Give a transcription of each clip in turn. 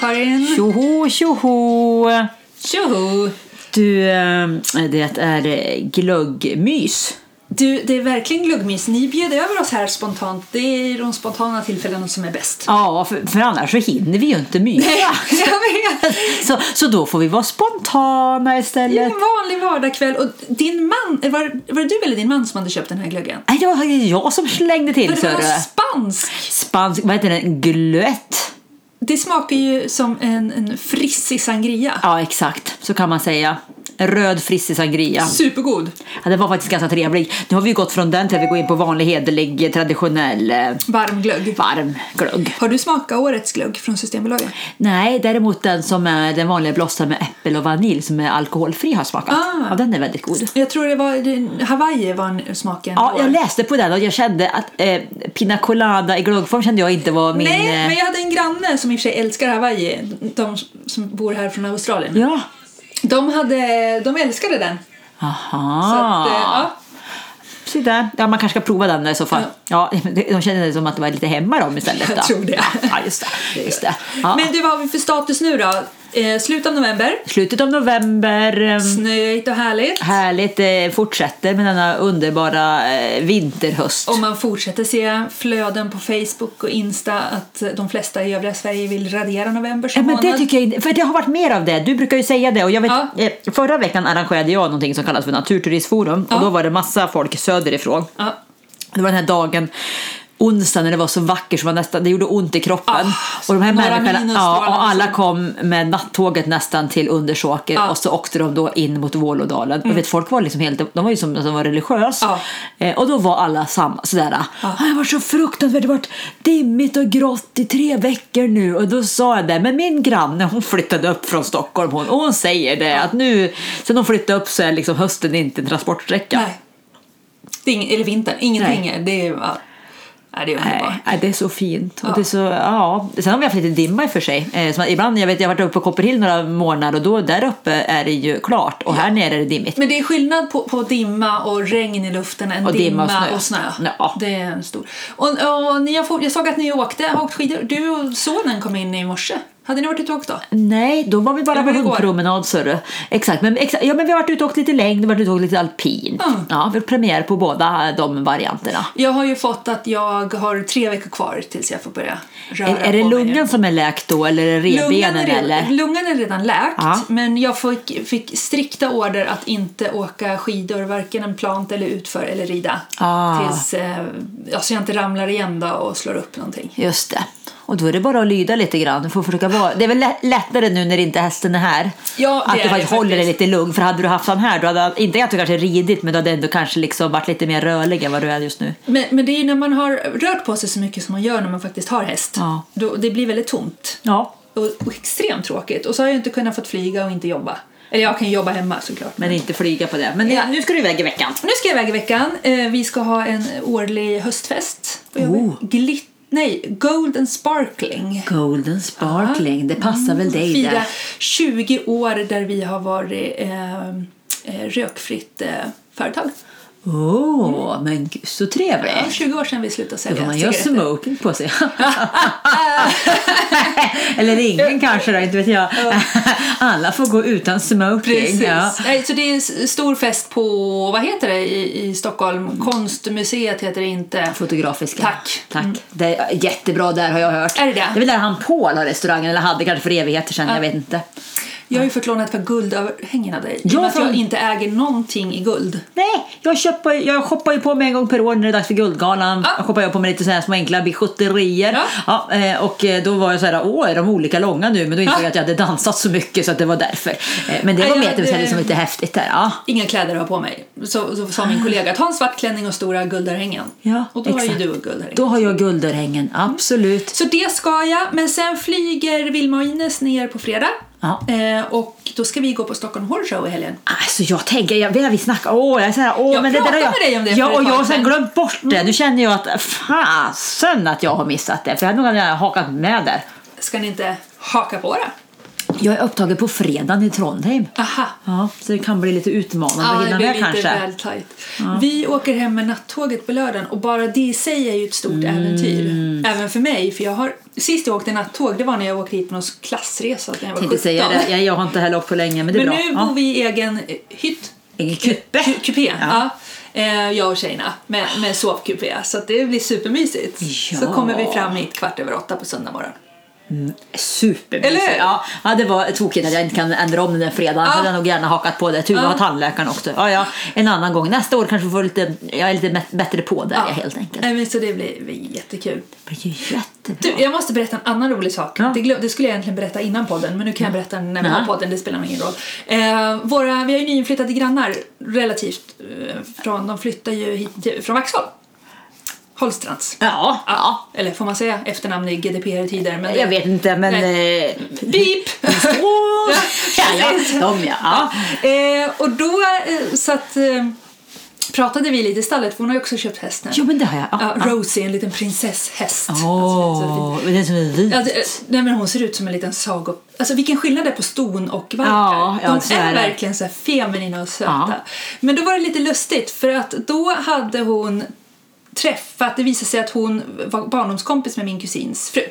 Karin! Tjoho, tjoho! Tjoho! Du, eh, det är eh, glöggmys. Du, det är verkligen glöggmys. Ni bjöd över oss här spontant. Det är de spontana tillfällena som är bäst. Ja, för, för annars så hinner vi ju inte mysa. Så, så då får vi vara spontana Det är istället. en vanlig vardagskväll. Och din man, var, var det du eller din man som hade köpt den här glöggen? Nej, det var jag som slängde till, Men det var spansk! Spansk, vad heter den? Glöt? Det smakar ju som en, en frissig sangria. Ja, exakt. Så kan man säga. Röd frissig sangria. Supergod. Ja, den var faktiskt ganska trevlig. Nu har vi gått från den till att vi går in på vanlig hederlig traditionell eh, Varm glögg. varm glögg. Har du smakat årets glögg från Systembolaget? Nej, däremot den som är den vanliga blossen med äppel och vanilj som är alkoholfri har smakat. Ah. Ja, den är väldigt god. Jag tror det var det- Hawaii var en- smaken. Ja, år. jag läste på den och jag kände att eh, pina colada i glöggform kände jag inte var min... Nej, eh, men jag hade en granne som i och för sig älskar Hawaii. De som bor här från Australien. Ja. De, hade, de älskade den. Aha. Så att, eh, ja. Se där. Ja, man kanske ska prova den i så fall. Ja. de kände det som att det var lite hemma dem istället. Jag då. tror det. Ja, just det. Just det. Ja. Men du, vad har vi för status nu då? Eh, slut av november. Slutet av november. eh, Snöigt och härligt. Härligt. Eh, fortsätter med denna underbara eh, vinterhöst. Och man fortsätter se flöden på Facebook och Insta att de flesta i övriga Sverige vill radera november som Ja, men det månad. tycker jag för det har varit mer av det. Du brukar ju säga det och jag vet, Ja. eh, förra veckan arrangerade jag någonting som kallas för Naturturistforum Ja. och då var det massa folk söderifrån. Ja. Det var den här dagen onsdag när det var så vackert så var nästan, det gjorde ont i kroppen. Ah, och de här människorna, ja, och alla kom med nattåget nästan till Undersåker Ja. och så åkte de då in mot Vålådalen. Och vet, folk var liksom helt, de var ju som de var religiös. Ja. Eh, och då var alla samma, sådär. Ja. "Ah, Det var så fruktansvärt, det har varit dimmigt och grått i tre veckor nu. Och då sa jag det, men min granne hon flyttade upp från Stockholm hon, och hon säger det att nu, sen hon flyttade upp så är liksom hösten inte en transportsträcka. Nej. Det ing- eller vintern, ingenting. Nej. Det är, ja. Nej, det är underbart. Nej, det är så fint. Och Ja. det är så, ja. Sen har vi haft lite dimma i och för sig. Eh, ibland, jag vet, jag har varit uppe på Copperhill några månader och då där uppe är det ju klart och här nere är det dimmigt. Men det är skillnad på, på dimma och regn i luften än Och dimma och och snö. snö. Ja. Det är en stor. Och, och ni har jag såg att ni åkte, har åkt skidor. Du och sonen kom in i morse. Hade ni varit ute och åkt då? Nej, då var vi bara på hundpromenad. Exakt, men exakt, ja, men vi har varit ute och åkt lite längd, har varit ute och åkt lite alpint. Mm. Ja, vi har premiär på båda de varianterna. Jag har ju fått att jag har tre veckor kvar tills jag får börja röra Är, är det på mig. lungan som är läkt då eller är det Lungan revbenen är, redan, eller? lungan är redan läkt, Ja. men jag fick, fick strikta order att inte åka skidor, varken en plant eller utför eller rida. Ah. Tills, eh, så jag inte ramlar igen då och slår upp någonting. Just det. Och då är det bara att lyda lite grann. Du får försöka vara. Det är väl lätt- lättare nu när inte hästen är här. Ja, det att du det faktiskt håller dig faktiskt. lite lugn. För hade du haft han här, då hade inte att du kanske ridit, men du hade ändå kanske liksom varit lite mer rörlig än vad du är just nu. Men, men det är ju när man har rört på sig så mycket som man gör när man faktiskt har häst. Ja. Då, det blir väldigt tomt Ja, och, och extremt tråkigt. Och så har jag inte kunnat fått flyga och inte jobba. Eller jag kan jobba hemma såklart. men inte flyga på det. Men Ja. nu ska du iväg i veckan. Nu ska jag iväg i veckan. Eh, vi ska ha en årlig höstfest. Oh. Glitt, nej, Golden Sparkling. Golden sparkling, det passar väl dig Fira där. 20 år där vi har varit eh, eh, rökfritt eh, företag. Åh, men gud så trevligt. Ja, 20 år sedan vi slutade Då sälja får man göra cigaretter. smoking på sig. Eller ingen kanske då, inte vet jag. Alla får gå utan smoking. Precis. Ja. Så det är en stor fest på, vad heter det i, i Stockholm? Konstmuseet heter det inte. Fotografiska. Tack. Tack. Det är jättebra där har jag hört. Är det det? Det är väl där han Paul har restaurangen, eller hade kanske för evigheter sedan, jag vet inte. Jag har ju fått låna ett par guldöverhängen av dig. Ja, med att jag inte äger någonting i guld. Nej, jag, köper, jag shoppar ju på mig en gång per år när det är dags för Guldgalan. Ja. Jag shoppar jag på mig lite sådana här små enkla bijouterier. Ja. eh, och eh, då var jag så här, åh är de olika långa nu? Men då insåg Ja. jag att jag hade dansat så mycket så att det var därför. Eh, men det Ja, var jag var hade- liksom lite häftigt där. Ja. Inga kläder att ha på mig. Så, så sa min kollega, ta en svart klänning och stora guldörhängen. Ja, och då har exakt. ju du guldörhängen. Då har jag guldörhängen, absolut. Så det ska jag, men sen flyger Vilma och Ines ner på fredag. Ja. Eh, och då ska vi gå på Stockholm Horror Show i helgen. Alltså jag tänker, jag, vi snackat åh, jag är så här, åh, Jag men det där pratade med dig om det Ja, och jag har sen glömt bort det. Nu känner jag att fasen att jag har missat det. För jag hade nog hakat med där. Ska ni inte haka på det? Jag är upptagen på fredagen i Trondheim. Aha. Ja, så det kan bli lite utmanande Ja, att hinna med kanske. tajt. Vi åker hem med nattåget på lördagen och bara det i sig är ju ett stort Mm. äventyr. Även för mig, för jag har sist jag åkte nattåg det var när jag åkte hit på någon klassresa när jag var 17. tänkte säga det. Jag, jag har inte heller åkt på länge, men det är Men bra. nu ja. bor vi i egen eh, hytt. Ingen kuppe. Ku- Kupé, Ja. ja. Eh, jag och tjejerna med, med sovkupé. Så det blir supermysigt. Ja. Så kommer vi fram hit kvart över åtta på söndag morgon. Supermysigt. Eller hur? Ja, ja, det var tråkigt att jag inte kan ändra om den där fredagen. Ja. Jag hade nog gärna hakat på det. Tur Ja. var tandläkaren också. Ja, ja, en annan gång. Nästa år kanske vi får lite, jag är lite bättre på där jag helt enkelt. Nej, men så det blir, blir jättekul. Det blir ju jättebra. Du, jag måste berätta en annan rolig sak. Ja. Det, glöm, det skulle jag egentligen berätta innan podden, men nu kan jag berätta när vi Ja. har podden, det spelar ingen roll. Eh, våra, vi har ju nyinflyttade grannar relativt eh, från, de flyttar ju hit till, från Vaxholm. Holstrands. Ja, ja. Eller får man säga efternamn i GDPR-tider? Men Jag vet inte, men... Eh, Beep! Ja, ja, de ja. ja. Eh, och då eh, så att, eh, pratade vi lite i stallet, för hon har ju också köpt häst nu. Jo, men det har jag. Ja, Ja, Rosie, en liten prinsesshäst. Åh, Alltså, så fint. det är vit. Ja, det, nej, men hon ser ut som en liten sago... Alltså vilken skillnad det är på ston och valpar. Ja, ja, De är, är verkligen så feminina och söta. Ja. Men då var det lite lustigt för att då hade hon träffat, det visade sig att hon var barndomskompis med min kusins fru.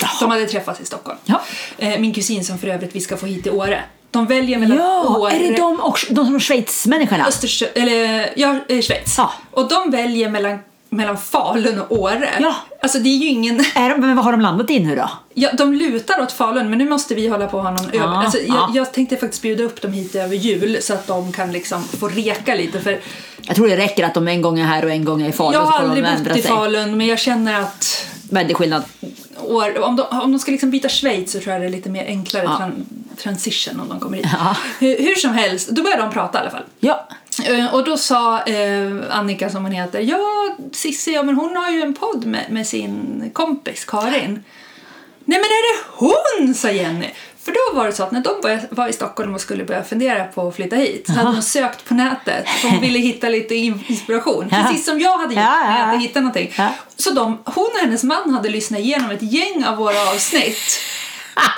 Jaha. De hade träffats i Stockholm. Ja. Eh, min kusin som för övrigt vi ska få hit till Åre. De väljer mellan Ja, Åre... är det de, också, de som Schweiz-människorna? Östersjö, eller ja, eh, Schweiz. Ja. Och de väljer mellan, mellan Falun och Åre. Ja. Alltså det är ju ingen... Är de, men vad har de landat i nu då? Ja, de lutar åt Falun, men nu måste vi hålla på och ha någon över... Alltså, jag, ja. jag tänkte faktiskt bjuda upp dem hit över jul så att de kan liksom få reka lite. För Jag tror det räcker att de en gång är här och en gång är i Falun. jag har aldrig bott i sig. Falun, men jag känner att Väldig skillnad. år, om, de, om de ska liksom byta Schweiz så tror jag det är lite mer enklare Ja. tran, transition om de kommer hit. Hur, hur som helst, då började de prata i alla fall. Ja. Eh, Och då sa eh, Annika som hon heter, ja Cissi, ja men hon har ju en podd med, med sin kompis Karin. Nej men är det hon, sa Jenny. För då var det så att när de var i Stockholm och skulle börja fundera på att flytta hit så hade hon sökt på nätet för hon ville hitta lite in- inspiration. Precis som jag hade gjort när jag ja. hade hittat någonting. Så de, hon och hennes man hade lyssnat igenom ett gäng av våra avsnitt.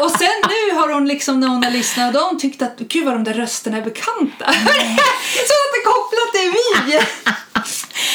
Och sen nu har hon liksom när hon har lyssnat och de tyckt att gud vad de där rösterna är bekanta. så att det kopplat till vi.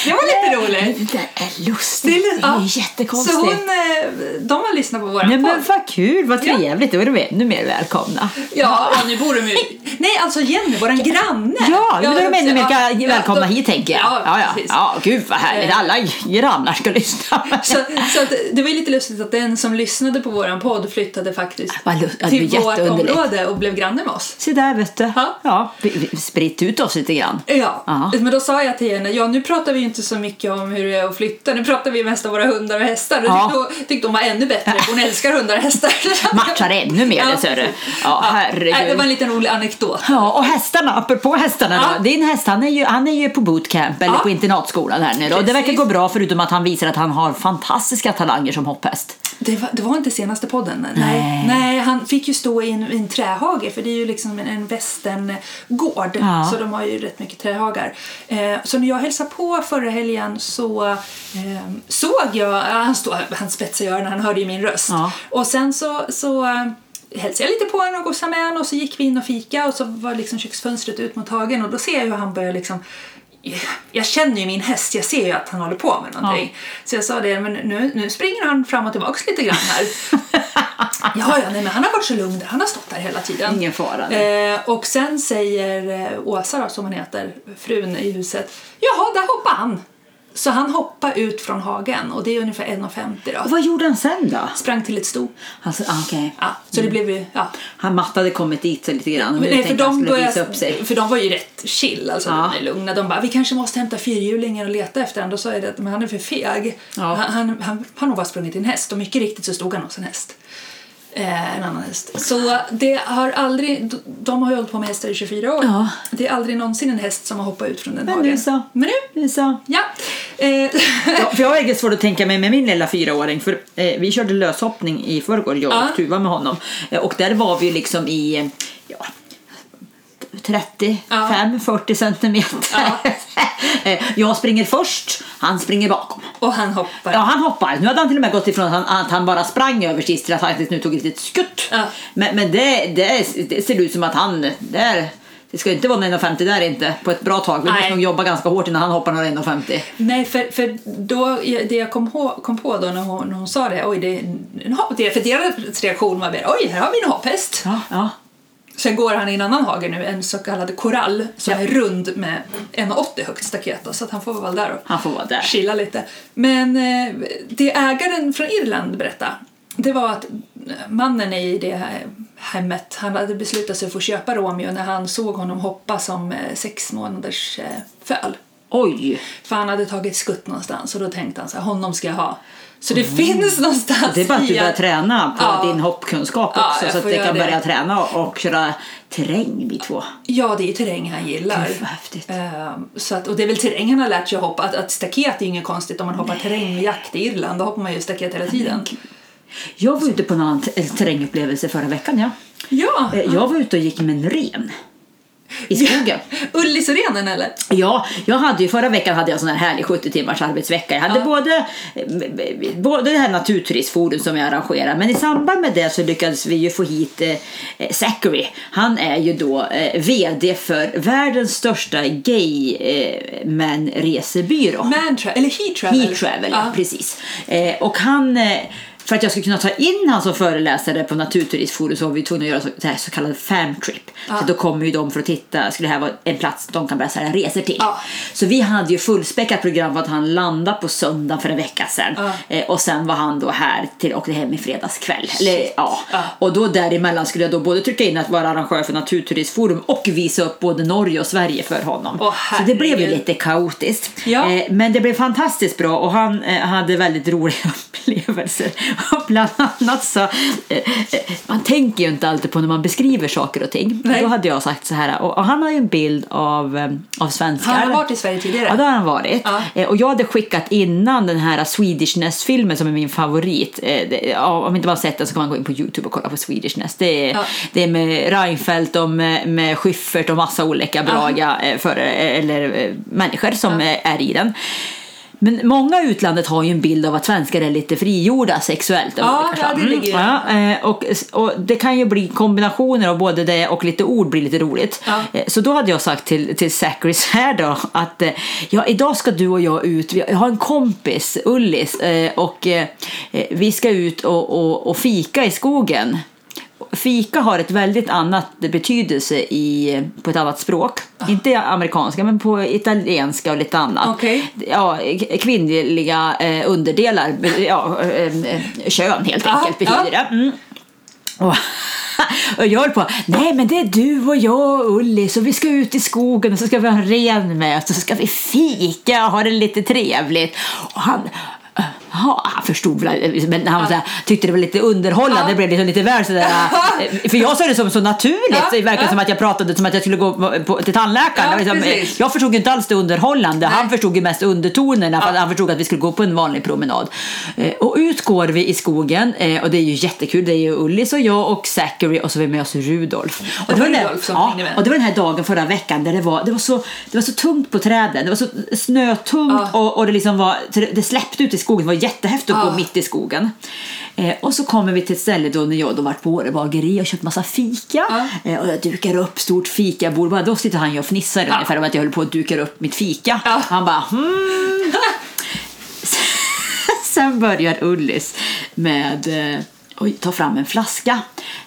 Det var lite roligt. Det där är lustigt. Det Det är, ja. jättekonstigt. Så hon, eh, de har lyssnat på våran Nej, men podd. vad kul, vad Ja. trevligt. Då är de ännu mer välkomna. Ja, ja, nu bor de ju... Nej, alltså Jenny, våran granne. Ja, men då är de ännu mer ja, ja, välkomna hit tänker jag. Ja, ja, ja. ja gud vad härligt. Eh. Alla grannar ska lyssna. Så, så att, det var ju lite lustigt att den som lyssnade på våran podd flyttade faktiskt ja, till vårt område och blev granne med oss. Se där vet du. Ja. Ja, spritt ut oss lite grann. Ja, Ja. men då sa jag till henne, ja nu pratar vi ju inte så mycket om hur det är att flytta, nu pratar vi mest om våra hundar och hästar. Ja. tyckte, hon, tyckte hon var ännu bättre, för hon älskar hundar och hästar. Matchar ännu mer det ser du. Ja, herregud. Det var en liten rolig anekdot. Ja, och hästarna, apropå hästarna Ja. då. Din häst, han är ju, han är ju på bootcamp eller Ja. på internatskolan här nu då. Det verkar gå bra förutom att han visar att han har fantastiska talanger som hopphäst. Det var, det var inte senaste podden. Nej. Nej. Han fick ju stå i en, i en trähage för det är ju liksom en, en västerngård Ja. så de har ju rätt mycket trähagar. Eh, så när jag hälsade på förra helgen så eh, såg jag, ja, han, stod, han spetsade öronen, han hörde ju min röst. Ja. Och sen så, så eh, hälsade jag lite på honom och gosade med honom och så gick vi in och fika och så var liksom köksfönstret ut mot hagen och då ser jag hur han börjar liksom jag känner ju min häst, jag ser ju att han håller på med någonting. Så jag sa det, men nu, nu springer han fram och tillbaks lite grann här. ja, ja, nej, men han har varit så lugn där, han har stått där hela tiden. Ingen fara. Eh, och sen säger eh, Åsa då, som hon heter, frun i huset, jaha, där hoppar han. Så han hoppade ut från hagen och det är ungefär 1,50 Och då. vad gjorde han sen då? Sprang till ett sto. Alltså, ah, okej. Ja, så det blev ja. Han mattade kommit dit så lite grann. och Men nej, för, de började, upp sig. för de var ju rätt chill, alltså Ja. de är lugna. De bara, vi kanske måste hämta fyrhjulingen och leta efter honom. Då sa jag att, men han är för feg. Ja. Han, han, han har nog bara sprungit till en häst och mycket riktigt så stod han hos en häst. Eh, en annan häst. Så det har aldrig, de- har ju hållit på med hästar i 24 år. Ja. Det är aldrig någonsin en häst som har hoppat ut från den Men hagen. nu så. Men nu, Nu så. ja. Eh, Ja, för jag har eget svårt att tänka mig med min lilla fyraåring för eh, vi körde löshoppning i förrgår, jag och Ja. Tuva med honom. Eh, och där var vi liksom i eh, ja, 35-40 centimeter. Ja. Jag springer först, han springer bakom. Och han hoppar. Ja, han hoppar. Nu hade han till och med gått ifrån att han, att han bara sprang över sist till att han faktiskt nu tog ett litet skutt. Ja. Men, men det, det, det ser ut som att han... Det, är, det ska inte vara någon 1,50 där inte på ett bra tag. Vi måste nog jobba ganska hårt innan han hoppar några 1,50. Nej, för, för då, det jag kom, på, kom på då när hon, när hon sa det, oj, det är en hopp. det- För deras reaktion var mer, oj, här har vi en hopphäst. Ja, ja. Sen går han i en annan hage nu, en så kallad korall som är rund med 1,80 högt staket så att han får vara där och Han får vara där. chilla lite. Men eh, det ägaren från Irland berättade, det var att mannen i det här hemmet, han hade beslutat sig för att köpa Romeo när han såg honom hoppa som eh, sex månaders eh, föl. Oj! För han hade tagit skutt någonstans och då tänkte han så här, honom ska jag ha. Så det finns någonstans Mm. Det är bara att du börjar träna på Ja. din hoppkunskap Ja, också så att du kan det. börja träna och, köra terräng vi två. Ja, det är ju terräng han gillar. Gud, häftigt. Ehm, så att, och det är väl terräng han har lärt sig att hoppa. Att, att staket är inget konstigt om man hoppar terrängjakt i Irland. Då hoppar man ju staket hela tiden. Jag var ute på en annan t- terrängupplevelse förra veckan. Ja. Ja! Eh, Jag var ute och gick med en ren i skogen. Ullisrenen eller? Ja, jag hade ju förra veckan hade jag sån här härlig 70 timmars arbetsvecka. Jag hade Ja. både, eh, både det här naturturistforum som jag arrangerar men i samband med det så lyckades vi ju få hit eh, Zachary. Han är ju då eh, VD för världens största gay eh, men resebyrå. Man tra- eller he travel. He Travel, ja. precis. Eh, och han, eh, för att jag skulle kunna ta in han som föreläsare på Naturturistforum så var vi tvungna att göra så, det här så kallad fam trip. Så då kommer ju de för att titta, skulle det här vara en plats de kan börja sälja resor till. Ja. Så vi hade ju fullspäckat program för att han landade på söndag för en vecka sedan. Ja. Eh, och sen var han då här till och åkte hem i fredags kväll. Eller, ja. Ja. Och då däremellan skulle jag då både trycka in att vara arrangör för Naturturistforum och visa upp både Norge och Sverige för honom. Åh, så det blev ju lite kaotiskt. Ja. Eh, men det blev fantastiskt bra och han eh, hade väldigt roliga upplevelser. Bland annat så, eh, eh, man tänker ju inte alltid på när man beskriver saker och ting. Nej. Då hade jag sagt så här, och, och han har ju en bild av, eh, av svenskar. Han har varit i Sverige tidigare. Ja, det har han varit. Ja. Och jag hade skickat innan den här Swedishness-filmen som är min favorit. Ja, Om inte man har sett den så kan man gå in på Youtube och kolla på Swedishness. Det är, Ja. det är med Reinfeldt och med, med Schyffert och massa olika bra eh, för, eller, människor som eh, är i den. Men många i utlandet har ju en bild av att svenskar är lite frigjorda sexuellt. Ja, ja, det ligger det. ja, eh, och, och det kan ju bli kombinationer av både det och lite ord blir lite roligt. Ja. Eh, Så då hade jag sagt till, till Zachary så här då att eh, ja, idag ska du och jag ut. Jag har en kompis, Ullis, och vi ska ut och, och, och fika i skogen. Fika har ett väldigt annat betydelse i, på ett annat språk. Inte amerikanska, men på italienska och lite annat. Okej. Ja, kvinnliga eh, underdelar, ja, eh, eh, kön helt Ja, enkelt betyder ja. det. Mm. Och, och jag höll på, nej men det är du och jag och Ulli så vi ska ut i skogen och så ska vi ha en ren med och så ska vi fika och ha det lite trevligt. Och han, Ja, han förstod väl, men han här, tyckte det var lite underhållande, Ja. det blev liksom lite väl sådär. eh, För jag såg det som så naturligt, Ja, det verkar ja. som att jag pratade som att jag skulle gå på, till tandläkaren. Ja, Det liksom, eh, jag förstod inte alls det underhållande, han Nej. förstod ju mest undertonerna, för han förstod att vi skulle gå på en vanlig promenad. Eh, Och ut går vi i skogen, och det är ju jättekul, det är ju Ullis och jag och Zachary och så har vi med oss Rudolf. Och var den som ja, och det var den här dagen förra veckan där det var, det var, så, det var så tungt på träden, det var så snötungt Ja. och, och det, liksom var, det, det släppte ut i skogen, det var jättehäftigt att Ja. gå mitt i skogen. Eh, och så kommer vi till ett ställe då när jag då varit på Åre bageri och köpt massa fika. Ja. Eh, och jag dukar upp stort fikabord. Bara då sitter han och fnissar ungefär om att jag höll på att duka upp mitt fika. Ja. Han bara hmm. Sen börjar Ullis med eh, oj, ta fram en flaska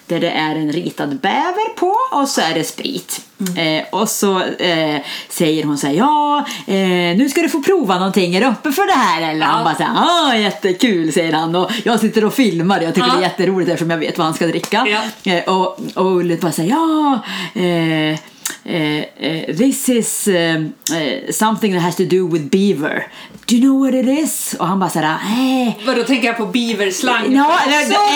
där det är en ritad bäver på och så är det sprit. Eh, och så eh, säger hon så här, ja eh, nu ska du få prova någonting, är du uppe för det här eller? Han Ja. bara så här, ah jättekul säger han och jag sitter och filmar jag tycker Ja. det är jätteroligt eftersom jag vet vad han ska dricka. Ja. Eh, och, och Ullis bara säger, ja eh, Eh, eh, this is eh, eh, something that has to do with beaver. Do you know what it is? Och han bara såhär, nej. Vadå, tänker jag på beaverslang? Ja,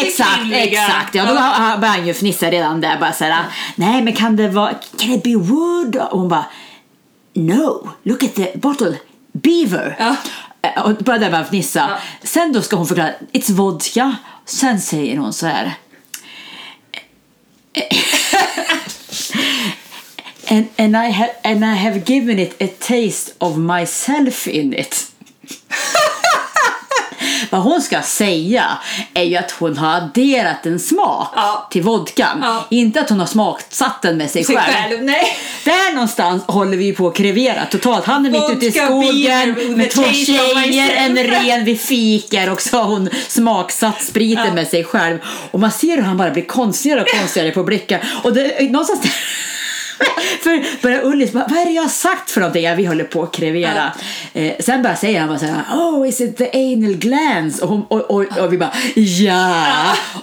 exakt, exakt. Ja, då börjar han ju fnissa redan där. Bara såhär, nej men kan det vara, can it be wood? Och hon bara, no, look at the bottle, beaver. Ja. Eh, Och börjar där bara fnissa. Ja. Sen då ska hon förklara, it's vodka. Sen säger hon så här. And, and, I ha, and I have given it a taste of myself in it. Vad hon ska säga är ju att hon har adderat en smak Ja. till vodkan. Ja. Inte att hon har smaksatt den med sig, Sig själv. själv, nej. Där någonstans håller vi på att krevera totalt. Han är mitt ute i skogen med två tjejer, en ren vid fikar och så har hon smaksatt spriten Ja. med sig själv. Och man ser hur han bara blir konstigare och konstigare på blickar. Och det, någonstans för börjar Ullis bara, vad är det jag har sagt för någonting? Ja, vi håller på att krevera. Eh, sen bara säger han bara så här, oh is it the anal glands? Och, hon, och, och, och vi bara, ja.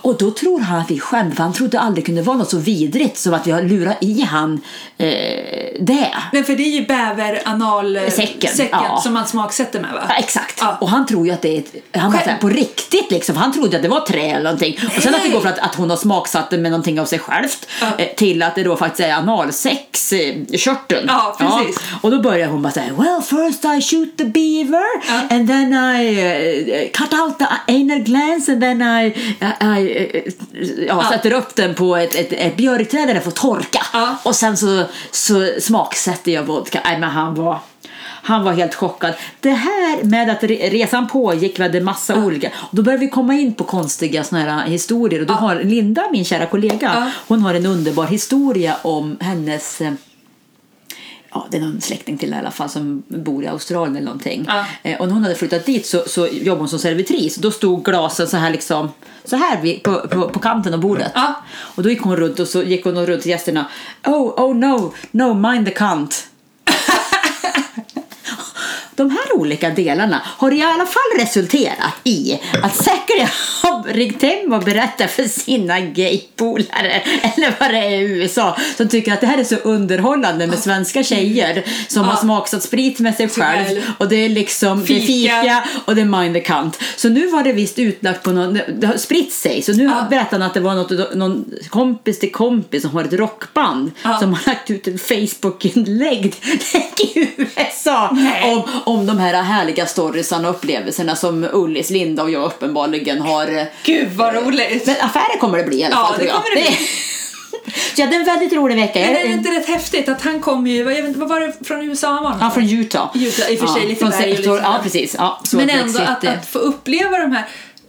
Och då tror han att vi skämtar, för han trodde aldrig kunde vara något så vidrigt som att vi har lurat i han eh, det. Nej, för det är ju bäveranalsäcken Säcken, ja. som man smaksätter med va? Ja, exakt. Ja. Och han tror ju att det är ett, han bara, här, på riktigt liksom. Han trodde att det var trä eller någonting. Och sen att det Nej. går från att, att hon har smaksatt det med någonting av sig självt Ja. eh, till att det då faktiskt är i körteln. Ja, precis. Och då börjar hon bara säga Well first I shoot the beaver Ja. and then I eh, cut out the anal glands and then I, I, eh, ja, Ja. sätter upp den på ett, ett, ett björkträd där den får torka. Ja. Och sen så, så smaksätter jag vodka. Nej men han var han var helt chockad. Det här med att re- resan pågick, vi hade massa olika. Och då började vi komma in på konstiga såna här historier. Och då har Linda, min kära kollega, Ja. hon har en underbar historia om hennes eh, Ja, det är någon släkting till i alla fall som bor i Australien eller någonting. Ja. Eh, och när hon hade flyttat dit så, så jobbade hon som servitris. Då stod glasen så här liksom så här vid, på, på, på kanten av bordet. Ja. Och då gick hon runt och så gick hon runt till gästerna. Oh, oh no, no, mind the cunt. De här olika delarna har i alla fall resulterat i att Zachary har ringt hem och berättat för sina gaypolare, eller vad det är i USA, som tycker att det här är så underhållande med svenska tjejer som har smaksatt sprit med sig själv. Och det är liksom det är Fika. och det är mind the cunt. Så nu var det visst utlagt på någon, det har spritt sig, så nu berättar han att det var något, någon kompis till kompis som har ett rockband som har lagt ut en Facebook-inlägg i USA om, om de här härliga storiesarna och upplevelserna som Ullis, Linda och jag uppenbarligen har. eh, Gud vad roligt! Men affärer kommer det bli i alla Ja, fall. det tror jag. kommer det bli. Jag hade en väldigt rolig vecka. Men är det inte rätt häftigt att han kom ju, vad, jag vet, inte, vad var det från USA han var ja, från Utah. Utah, i och för sig lite från berg och sektor, lite Ja, precis. Ja, så Men Brexit, ändå att, eh, att få uppleva de här,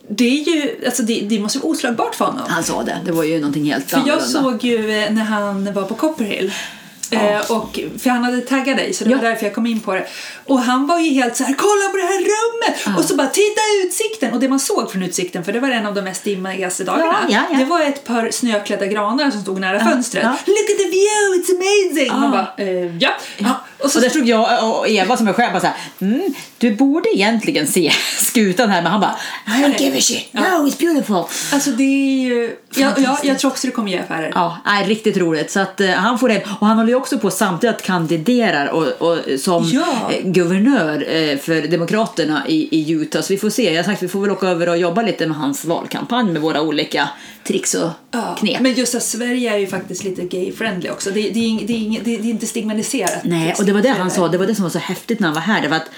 det är ju, alltså det, det måste vara oslagbart för honom. Han sa det. Det var ju någonting helt För jag annorlunda. såg ju eh, när han var på Copperhill Eh, och, för han hade taggat dig så det var Ja. därför jag kom in på det. Och han var ju helt så här: kolla på det här rummet! Och så bara, titta utsikten! Och det man såg från utsikten, för det var en av de mest dimmigaste dagarna, Ja, ja, ja. det var ett par snöklädda granar som stod nära fönstret. ja. Look at the view, it's amazing! Man bara, eh, ja. Och så Och där stod jag och Eva som är själv bara såhär, mm, du borde egentligen se skutan här men han bara, I don't give a shit, no it's beautiful. Alltså det är ju... Ja, ja, jag tror också det kommer ge affärer. Ja, nej, riktigt roligt. Så att eh, han får det. Och han håller ju också på samtidigt att kandidera och, och, som Ja. eh, guvernör eh, för Demokraterna i, i Utah. Så vi får se. Jag har sagt vi får väl åka över och jobba lite med hans valkampanj med våra olika tricks och Ja, knep. Men just att Sverige är ju faktiskt lite gay-friendly också. Det, det, är, det, är, det, det är inte stigmatiserat. Nej, och det var det han sa. Det var det som var så häftigt när han var här. Det var att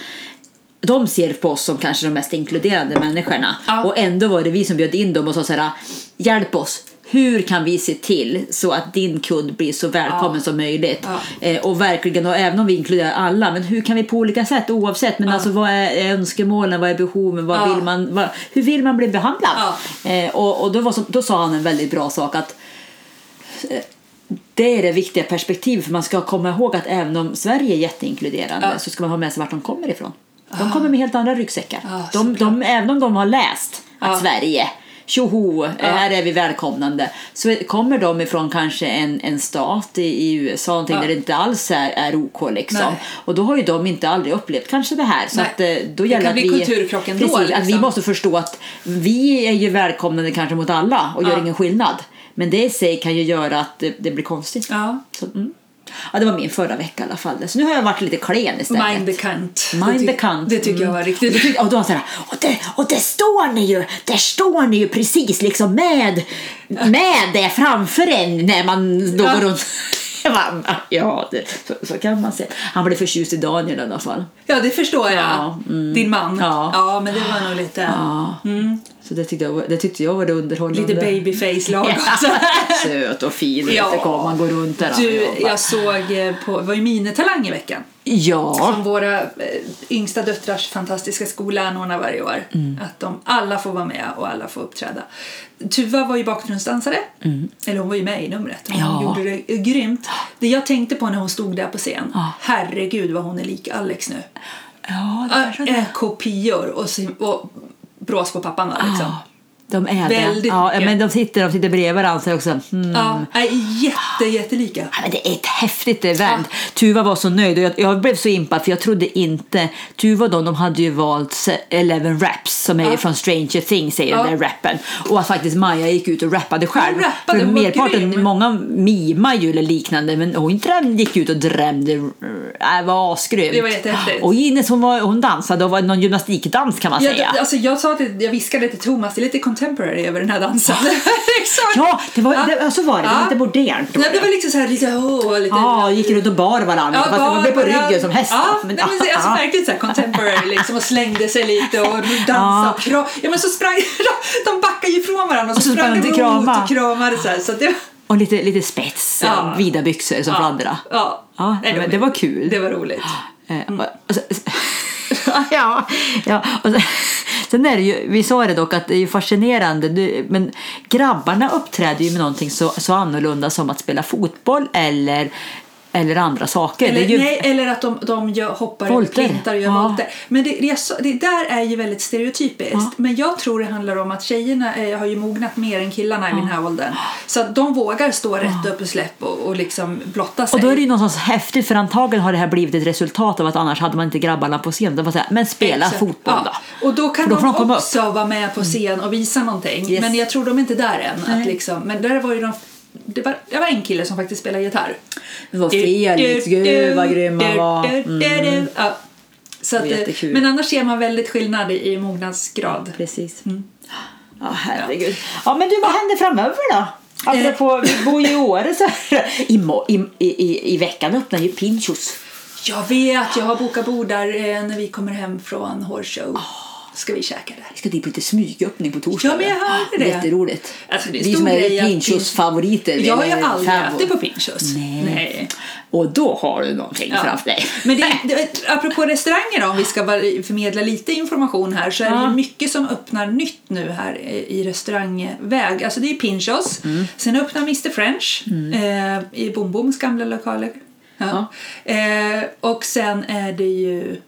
de ser på oss som kanske de mest inkluderande människorna. Ja. Och ändå var det vi som bjöd in dem och sa så här, hjälp oss. Hur kan vi se till så att din kund blir så välkommen Ja. som möjligt? Ja. Eh, och verkligen, och även om vi inkluderar alla, men hur kan vi på olika sätt oavsett? Men alltså vad är önskemålen, vad är behoven, vad Ja. vill man, vad, hur vill man bli behandlad? Ja. Eh, och och då, var då sa han en väldigt bra sak att det är det viktiga perspektivet för man ska komma ihåg att även om Sverige är jätteinkluderande Ja. så ska man ha med sig vart de kommer ifrån. De kommer med helt andra ryggsäckar. Ja, de, de, även om de har läst att Ja. Sverige Tjoho, här är vi välkomnande. Så kommer de ifrån kanske en, en stat i, i USA någonting Ja. där det inte alls är, är OK. Liksom. Nej. Och då har ju de inte aldrig upplevt kanske det här. Så Nej. att, eh, då Det gäller kan att bli vi, kulturkrock ändå, precis, att vi liksom. måste förstå att vi är ju välkomnande kanske mot alla och gör ingen skillnad. Men det i sig kan ju göra att det, det blir konstigt. Ja. Så, mm. Ja, det var min förra vecka i alla fall. Så nu har jag varit lite klen istället. Mind the cunt. Mind the cunt. Det tycker jag var Mm. riktigt... Och då- Och då så här, och det, och det står ni ju, där står ni ju precis liksom med, med det framför en när man då Ja. går runt. Bara, Ja, det, så, så kan man säga. Han blev förtjust i Daniel i alla fall. Ja, det förstår jag. Ja, mm. Din man. Ja. ja, men det var nog lite... Ja. Mm. Så det tyckte jag det, tyckte jag var det underhållande. Lite babyface lag Ja. Söt och fin. Ja. Ja. Kom, man går runt där. Du, och jag såg eh, på, det var ju Minetalang i veckan. Ja. Som våra eh, yngsta döttrars fantastiska skola anordnar varje år. Att de alla får vara med och alla får uppträda. Tuva var ju bakgrundsdansare. Eller hon var ju med i numret. Hon Ja. gjorde det grymt. Det jag tänkte på när hon stod där på scen. Ja. Herregud vad hon är lik Alex nu. Ja, det är så Äh, kopior och, och brås på pappan liksom. Ja, de är Väldigt det. Ja, mycket. men de sitter, de sitter bredvid varandra så också. Mm. Ja, är jätte, jättelika. Ja, men det är ett häftigt event. Tuva var så nöjd och jag, jag blev så impad för jag trodde inte... Tuva och de, de hade ju valt Eleven Raps som är Ja. från Stranger Things, säger Ja. den där rappen. Och att faktiskt Maja gick ut och rappade själv. Hon rappade, för hon merparten, grym. många mimar ju eller liknande men hon dräm, gick ut och drämde. Det var asgrymt. Det var jättehäftigt. Och Ines hon, var, hon dansade och var någon gymnastikdans kan man Jag, säga. alltså, jag, sa till, jag viskade till Thomas, det är lite contemporary över den här dansen. Exakt. Ja, det var, Ja. det, så var det. Det var Ja. lite modernt. Nej, det var liksom så här lite åh, lite... Ja, gick runt och bar varandra. fast man blev på ryggen som hästar. Ja, Men- men, men, alltså verkligen så här contemporary liksom och slängde sig lite och dansade Ja. och kram. Ja men så sprang de backade ju ifrån varandra och så, Och så sprang de emot och kramade så här. Så det, Och lite, lite spets, Ja. vida byxor som fladdrade. Ja, Ja, Nej, det var kul. Det var roligt. Eh, så- ja, ja. Och sen, sen är det ju, vi sa det dock att det är ju fascinerande, du, men grabbarna uppträder ju med någonting så, så annorlunda som att spela fotboll eller, eller andra saker. Eller, är ju, nej, eller att de, de gör, hoppar över plintar och gör Ja. volter. Men det, det, är det där är ju väldigt stereotypiskt. Ja. Men jag tror det handlar om att tjejerna eh, har ju mognat mer än killarna i den här åldern. Så att de vågar stå rätt upp och släpp och, och liksom blotta sig. och då är det ju någonstans häftigt för antagligen har det här blivit ett resultat av att annars hade man inte grabbarna på scen. De var så här, men spela Exakt. fotboll då. Ja. Och då kan då de, de komma upp. också vara med på scen och visa någonting. Yes. Men jag tror de är inte där än. Att liksom, men där var ju de, det, var, det var en kille som faktiskt spelade gitarr. Det var Felix, gud vad grym han var. Mm. Ja. Så att, eh, jättekul. men annars ser man väldigt skillnad i, mognadsgrad. Precis. Ja, herregud. Ja, men du, vad händer framöver då? Apropå, vi bor ju i Åre så. I, i, i, I veckan öppnar ju Pinchos. Jag vet, jag har bokat bord där eh, när vi kommer hem från Horse Show. Ska vi käka där. Vi ska dit på lite smygöppning på torsdag. Ja, men jag hörde det. Jätteroligt. Alltså, det är vi som är grej att Pinchos Pinch- favoriter. Jag har ju aldrig ätit på Pinchos. Nej. Nej. Och då har du någonting Ja. framför dig. Men det, det, apropå restauranger då, om vi ska förmedla lite information här så är det Ja. mycket som öppnar nytt nu här i restaurangväg. Alltså det är Pinchos, Mm. sen öppnar Mr French eh, i Bom Boms gamla lokaler. Ja. Eh, och sen är det ju...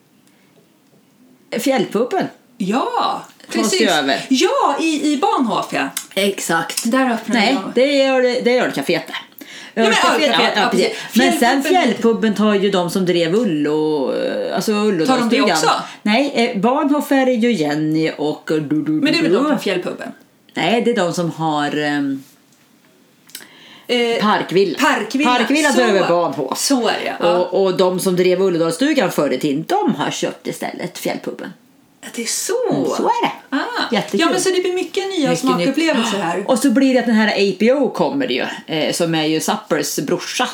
Fjällpuppen. Ja, precis. över. Ja, i, i Bahnhof ja. Exakt. Där öppnar Nej, de. det gör det, det gör det kaféet där. men Ölcaféet, ölcaféet, ja, precis. precis. Men sen Fjällpubben tar ju de som drev Ullo, alltså Ullo Tar de det också? Nej, eh, Bahnhof är ju Jenny och... Du, du, du, Men det är väl de från Fjällpuben? Nej, det är de som har um, Eh, Parkvilla. Parkvilla. Parkvilla Så- tar över Bahnhof. Så är det ja. Och, och de som drev Ulledalsstugan förr i tiden, de har köpt istället Fjällpubben. Ja, Det är så. Så är det. Ah. Jättekul. Ja, men så det blir mycket nya Mycket smakupplevelser nytt. här. Och så blir det att den här APO kommer ju, eh, som är ju Suppers brorsa.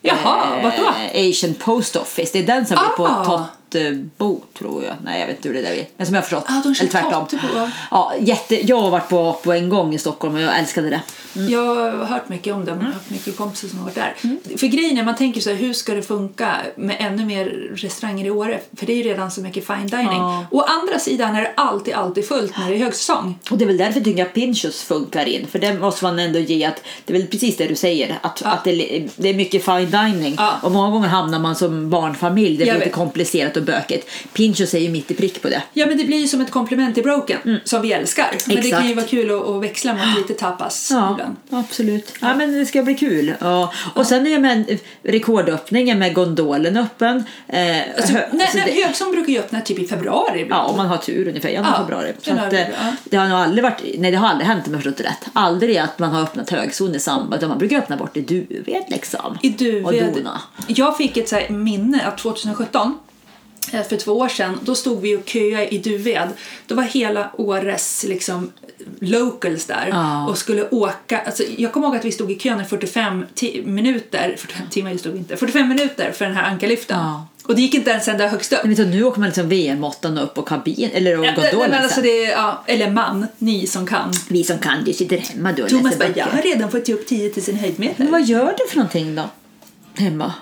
Jaha, Eh, vart då? Asian Post Office. Det är den som blir på Ah. Tottebo, tror jag. Nej, jag vet inte hur det där är. Men som jag har förstått. Ah, de kör Eller tvärtom. Tottebo, ja. Jätte, jag har varit på Apo en gång i Stockholm och jag älskade det. Jag har hört mycket om dem och haft mycket kompisar som har varit där. För grejen är, man tänker så här, hur ska det funka med ännu mer restauranger i Åre? För det är ju redan så mycket fine dining. Ja. Å andra sidan är det alltid, alltid fullt när det är högsäsong. Och det är väl därför jag tycker att Pinchos funkar in. För det måste man ändå ge att det är väl precis det du säger. Att, Ja. att det, det är mycket fine dining. Ja. Och många gånger hamnar man som barnfamilj. Det Jag blir lite komplicerat och bökigt. Pinchos är ju mitt i prick på det. Ja, men det blir ju som ett komplement till Broken, som vi älskar. Men det kan ju Exakt. vara kul att, att växla mot lite tapas Ja, ibland. absolut. Ja, men det ska bli kul. Ja. Och sen är det med rekordöppningen med gondolen öppen. Eh, Alltså, hö- alltså det- Högsäsong brukar ju öppna typ i februari Ja, om man har tur ungefär. Januari, Ja, februari. Så januari, att, eh, ja. det har nog aldrig varit, nej det har aldrig hänt om jag förstått det rätt. Aldrig att man har öppnat högzon i samband, utan man brukar öppna bort i Duved liksom. I Och Duved. dona. Jag fick ett så minne att 2017 eh, för två år sedan, då stod vi och köade i Duved. Då var hela Åres liksom, locals där Ja. och skulle åka. Alltså, jag kommer ihåg att vi stod i kön i 45 ti- minuter, 45 timmar stod inte, 45 minuter för den här ankarliften. Ja. Och det gick inte ens ända högst upp. Men så nu åker man liksom VM-måttan upp på kabin eller och Ja, men, gondolen men alltså sen. det är, ja, eller man, ni som kan. Vi som kan, du sitter hemma då och Thomas bara, jag har redan fått upp 10 000 höjdmeter. Men vad gör du för någonting då? Hemma?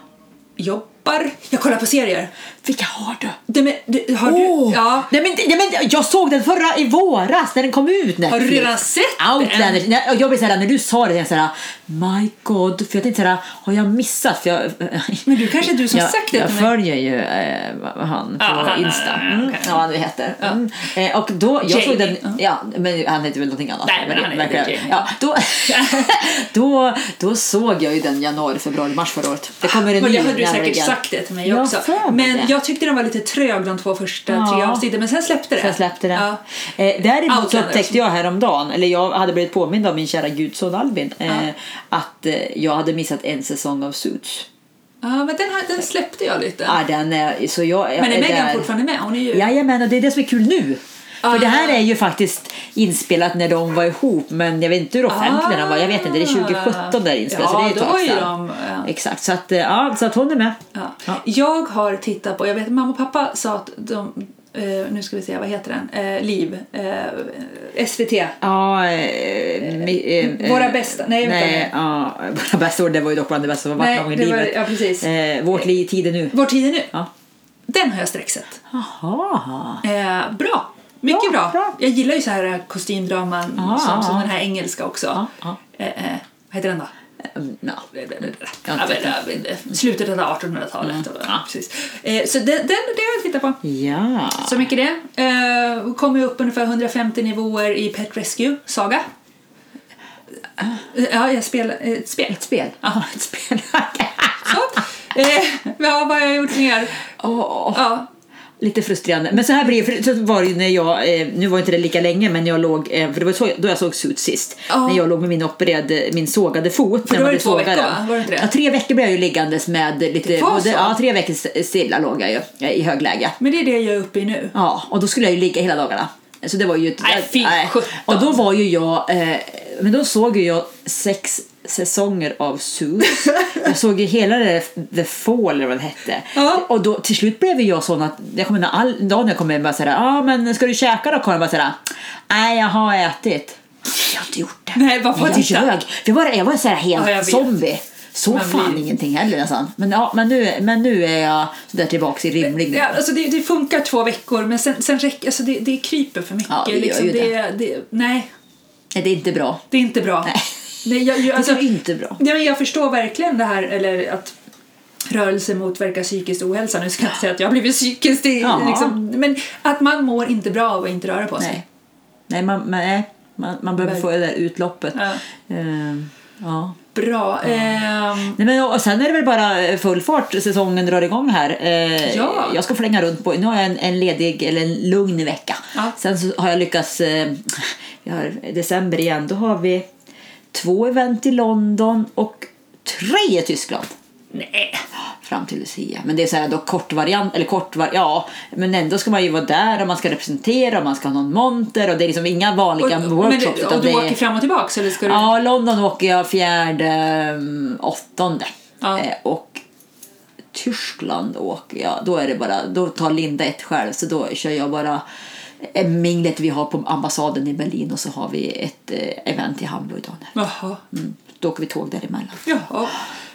Jobbar. Jag kollar på serier. Vilka har du? Det, men, det, har Åh! du? Ja. Nej, men, nej, men jag såg den förra i våras när den kom ut. Netflix. Har du redan sett Outlander. den? Jag blev såhär, när du sa det, jag såhär, my god. För jag tänkte såhär, har jag missat? För jag, Men du kanske är du som jag, sagt det Jag följer ju vad han på Ja, han- Insta. ja, Mm, okej. Ja, det heter. Mm. Eh, och då, jag Jamie, såg den, ja. ja, men han heter väl någonting annat. Nej, men han heter Jamie. Ja, då, då, då såg jag ju den januari, februari, mars förra året. Det kommer en ny det hade du säkert nämligen. sagt det till mig också. Men. Jag tyckte den var lite trög de två första Ja. tre avsnitten, men sen släppte det. Sen släppte det. Ja. Eh, däremot så Outlander. upptäckte jag häromdagen, eller jag hade blivit påmind av min kära gudson Albin, eh, att eh, jag hade missat en säsong av Suits. Ja, men den, har, den släppte jag lite. Ja, den är, så jag, men är Megan fortfarande med? Hon är ju... Jajamän, och det är det som är kul nu. Ah. För det här är ju faktiskt inspelat när de var ihop, men jag vet inte hur offentlig den var. Jag vet inte, det är 2017 där inspelat, så det är Ja, ett tag sedan. Ja. Exakt, så att, eh, ja, så att hon är med. Ja. Ja. Jag har tittat på, jag vet mamma och pappa sa att de, eh, nu ska vi se, vad heter den? Eh, Liv, eh, SVT. Ja, Våra bästa- nej, nej ja, Våra bästa år, det var ju dock bland det bästa som varit någon gång i var- livet. ja, precis. Vårt liv, tiden nu. Vår tid är nu. Ja. Den har jag sträcksett. Jaha. Bra. Mycket Ja, bra. bra. Jag gillar ju så här eh, kostymdraman Ja, som, som ja. den här engelska också. Ja, ja. Eh, eh, vad heter den då? Slutet av 1800-talet. Mm. Ja, precis. Eh, så den, den, det har jag tittat på. Ja. Så mycket det. Eh, kommer upp ungefär 150 nivåer i Pet Rescue Saga. Eh, Ja, jag spelar eh, ett spel. Ett spel? Ja, ett spel. Så. Eh, ja, vad har jag gjort mer? Åh, Ja, Lite frustrerande. Men så här blir det, för så var det ju när jag, eh, nu var inte det lika länge, men jag låg, eh, för det var så, då jag såg Suits sist. Ja. När jag låg med min opererade, min sågade fot. För när då var de det två veckor, va? den. Var det inte det? Ja, tre veckor blev jag ju liggandes med lite, både, ja tre veckor stilla låg jag ju eh, i högläge. men det är det jag är uppe i nu. Ja, och då skulle jag ju ligga hela dagarna. Så det var ju ett, Nej, fy sjutton. Och då var ju jag, eh, men då såg ju jag sex säsonger av Suits. jag såg ju hela det The Fall eller vad det hette. Ja. Och då till slut blev jag sån att jag kommer all dag när jag kom hem bara såhär, ja ah, men ska du käka då Karin? Bara såhär, nej jag har ätit. Jag har inte gjort det. Nej, varför Men jag titta? ljög. Jag var, jag var såhär helt Ja, zombie. Så Man fan blir- ingenting heller nästan. Men, ja, men, nu, men nu är jag där tillbaks i rimlig Ja, alltså det, det funkar två veckor men sen, sen räcker, alltså det, det kryper för mycket. Ja, det liksom. det, det. Nej, Nej, det är inte bra. det är inte bra. Nej. Nej, jag, jag, alltså, det är inte bra. Nej, men jag förstår verkligen det här, eller att rörelse motverkar psykisk ohälsa. Nu ska jag inte säga att jag har blivit psykiskt, Ja. liksom, men att man mår inte bra av att inte röra på sig. Nej, nej man, man, nej, man, man behöver Verk- få det där utloppet. Ja. Ehm, ja. Bra. Ehm, Nej, men, och sen är det väl bara full fart, säsongen drar igång här. Eh, Ja. Jag ska flänga runt på, nu har jag en, en ledig, eller en lugn vecka. Ja. Sen har jag lyckats, eh, vi har december igen, då har vi två event i London och tre i Tyskland. Nej. fram till Lucia. Men det är så här då kort variant, eller kort var, ja, men ändå ska man ju vara där och man ska representera och man ska ha någon monter och det är liksom inga Och, vanliga men workshops. utan och du det åker fram och tillbaka eller ska du? Ja, London åker jag fjärde, mm, åttonde. Ja. Eh, och Tyskland åker jag, då är det bara, då tar Linda ett själv så då kör jag bara eh, minglet vi har på ambassaden i Berlin och så har vi ett eh, event i Hamburg dagen efter. Mm. Då åker vi tåg däremellan. Jaha.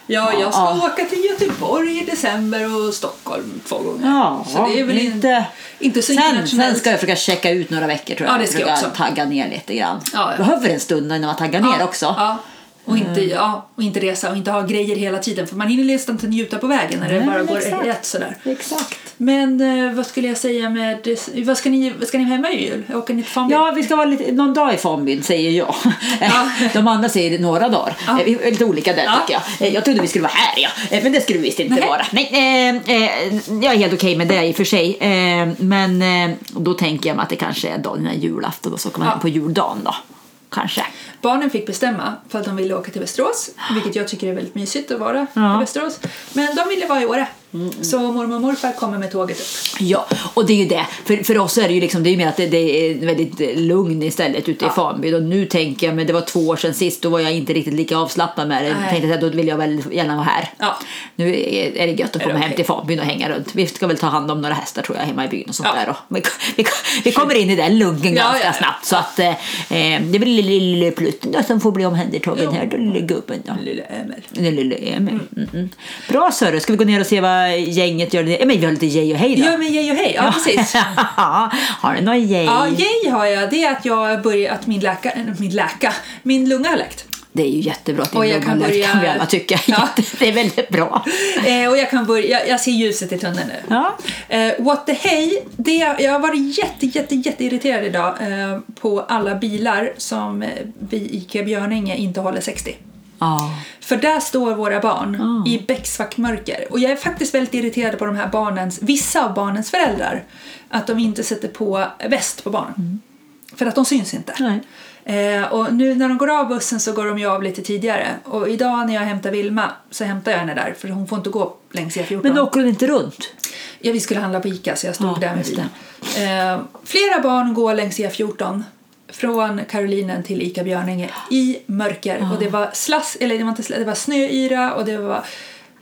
Ja, jag ska Ja. åka till Göteborg i december och Stockholm två gånger. Ja, så det är väl inte, inte så sen, sen ska jag försöka checka ut några veckor tror jag. Ja, det ska jag också. tagga ner lite grann. Ja, ja. Behöver en stund innan man taggar ner också. Och inte, ja, och inte resa och inte ha grejer hela tiden för man hinner nästan inte njuta på vägen när det Nej, bara går exakt. rätt sådär. Exakt. Men eh, vad skulle jag säga med... Vad ska ni, vad ska ni hemma i jul? Åker ni till? Ja, vi ska vara lite, någon dag i Fanbyn säger jag. Ja. De andra säger några dagar. Ja. Eh, Vi är lite olika där Ja. tycker jag. Eh, Jag trodde vi skulle vara här ja. Eh, Men det skulle vi visst inte Nej. vara. Nej, eh, eh, jag är helt okej med det i och för sig. Men då tänker jag mig att det kanske är dagen innan julafton och så kommer man Ja. hem på juldagen då. Kanske. Barnen fick bestämma för att de ville åka till Västerås, vilket jag tycker är väldigt mysigt att vara Ja. i Västerås. Men de ville vara i Åre. Så mormor och morfar kommer med tåget upp. Ja, och det är ju det. För, för oss är det ju liksom, det är mer att det, det är väldigt eh, lugn istället ute i Ja. Fanby. Och nu tänker jag, men det var två år sedan sist, då var jag inte riktigt lika avslappnad med det. Jag tänkte att då vill jag väl gärna vara här. Ja. Nu är det gött att komma hem till Fanbyn och hänga runt. Vi ska väl ta hand om några hästar tror jag hemma i byn och sånt Ja. där. Och vi, vi, vi kommer in i den luggen ganska snabbt. Så att eh, eh, det blir lille, lille Plutten då, som får bli omhändertagen här. Då, lille gubben då. Lille Emil. Den lille Emil. Mm. Mm. Bra Sörre, ska vi gå ner och se vad gänget gör? Men vi har lite yay och hej då. Ja, men yay och hej. Ja, precis. har du några yay? Ja, yay har jag. Det är att jag börjar, att min läka, min läka, min lunga har läkt. Det är ju jättebra att Och jag kan börja- kan vi alla tycka. Ja. Det är väldigt bra. Eh, och jag kan börja, jag, jag ser ljuset i tunneln nu. Ja. Eh, what the hey, det, jag har varit jätte, jätte, jätte irriterad idag eh, på alla bilar som eh, vi i IKEA Björninge inte håller 60. Ja. För där står våra barn Ah. i becksvart-mörker. Och jag är faktiskt väldigt irriterad på de här barnens, vissa av barnens föräldrar. Att de inte sätter på väst på barnen. För att de syns inte. Nej. Eh, och nu när de går av bussen så går de ju av lite tidigare. Och idag när jag hämtar Vilma så hämtar jag henne där för hon får inte gå längs E14. Men åker hon inte runt? Ja, vi skulle handla på Ica så jag stod Ja, där med bilen. Eh, flera barn går längs E14 från Karolinen till Ica Björninge i mörker. Och det var slass, eller det var inte slass, det var snöyra och det var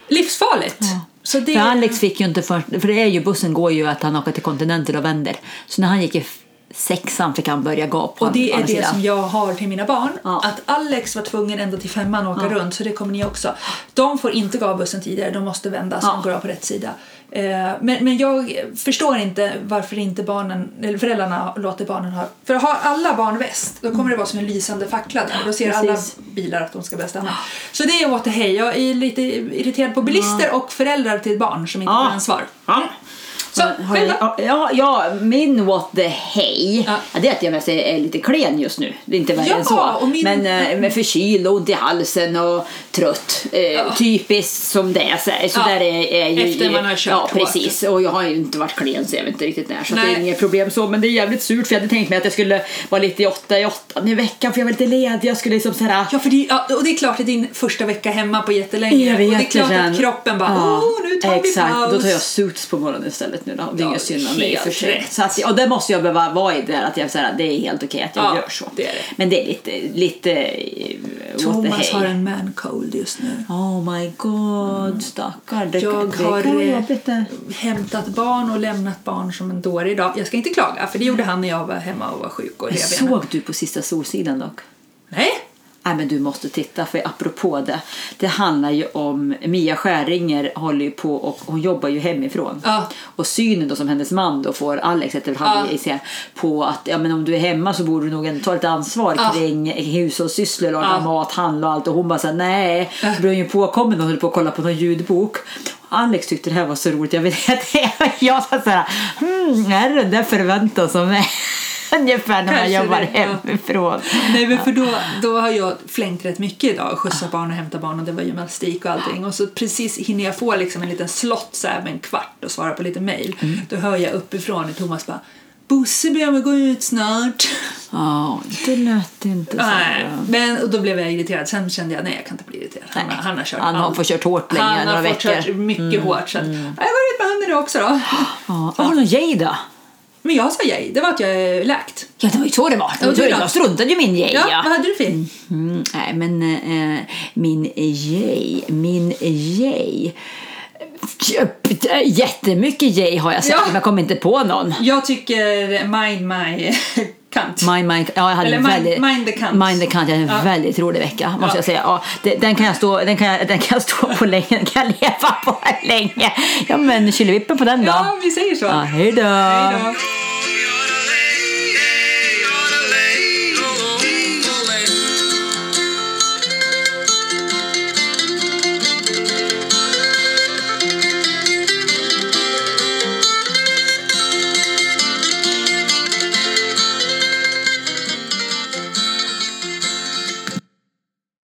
livsfarligt. Så det, För Alex fick ju inte först, för det är ju, bussen går ju att han åker till kontinenten och vänder. Så när han gick i sexan fick han börja gå på och det är det sidan. som jag har till mina barn. Ja. Att Alex var tvungen ända till femman att åka runt, så det kommer ni också. De får inte gå av bussen tidigare, de måste vända så Ja. de går av på rätt sida. Eh, Men, men jag förstår inte varför inte barnen, eller föräldrarna låter barnen ha... För har alla barn väst, då kommer det vara som en lysande fackla där. Då ser Precis. alla bilar att de ska börja stanna. Så det är the hey. Jag är lite irriterad på bilister och föräldrar till barn som inte Ja. tar ansvar. Ja. Så, Har då? ja, ja, min what the hey, Ja. ja. det är att jag mest är, är lite klen just nu. Det är inte värre Ja, än så. min- Men eh, med förkyld och ont i halsen och trött. Eh, Typiskt som det är. Så, så Ja. där är, är ju, Efter man har kört Ja, hårt. precis. Och jag har ju inte varit klen så jag vet inte riktigt när. Så det Nej. är inget problem så. Men det är jävligt surt för jag hade tänkt mig att jag skulle vara lite i åtta i åtta i veckan för jag var lite ledig. Jag skulle liksom såhär... Ja, för det, ja, och det är klart att din första vecka hemma på jättelänge. Jag vet och det är klart det, att kroppen bara, åh, nu tar vi Exakt, paus. då tar jag suits på morgonen istället nu då. Det är Ja, inget synd om mig för helt sig. rätt. Så att, och det måste jag behöva vara i det där att jag säger att det är helt okej att jag Ja, gör så. det det. Men det är lite, lite eh, Thomas har en man cold just nu. Oh my god, stackar. Det, Jag det har eh, hämtat barn och lämnat barn som en dåre idag. Jag ska inte klaga, för det gjorde han när jag var hemma och var sjuk och såg du på sista Solsidan dock? Nej? Nej men du måste titta för apropå det. Det handlar ju om Mia Skäringer håller ju på och hon jobbar ju hemifrån. Ja. Och synen då som hennes man då får, Alex heter han Ja. serien, på att ja, men om du är hemma så borde du nog ta lite ansvar Ja. kring hushållssysslor, laga Ja. mat, handla och allt. Och hon bara såhär nej. Då blev ju påkommen och höll på att kolla på någon ljudbok. Alex tyckte det här var så roligt. Jag vet inte, jag sa såhär, hmm, är det den där förväntan som är ungefär när man jobbar det, ja. hemifrån. Nej, men för då, då har jag flängt rätt mycket idag. Skjutsa barn och hämta barn och det var gymnastik och allting. Och så precis hinner jag få liksom en liten slott så här med en kvart och svara på lite mail. Då hör jag uppifrån och Thomas bara Bosse mig gå ut snart. Ja, det lät inte så Nej, bra. men och då blev jag irriterad. Sen kände jag nej, jag kan inte bli irriterad. Han, Nej. han har kört Han har fått kört hårt länge, Han har fått veckor. kört mycket hårt. Så att, Jag går ut med hunden nu också då. Ja, har du någon yay då? Men jag sa yay, det var att jag är läkt. Ja, det var ju så det var. Jag struntade ju min yay. Ja, Ja. vad hade du för? Mm, nej, men eh, min yay, min yay. Jättemycket yay har jag sagt, Ja. men jag kommer inte på någon. Jag tycker mind my kant. Mind, mind, ja, jag hade Eller en mind- väldigt, mind the cunt. Mind the cunt, jag hade en Ja. väldigt rolig vecka måste Ja. jag säga. Ja, det, den, kan jag stå, den, kan jag, den kan jag stå på länge, den kan jag leva på länge. Ja men killevippen på den då. Ja, vi säger så. Ja, hej då. Hej då.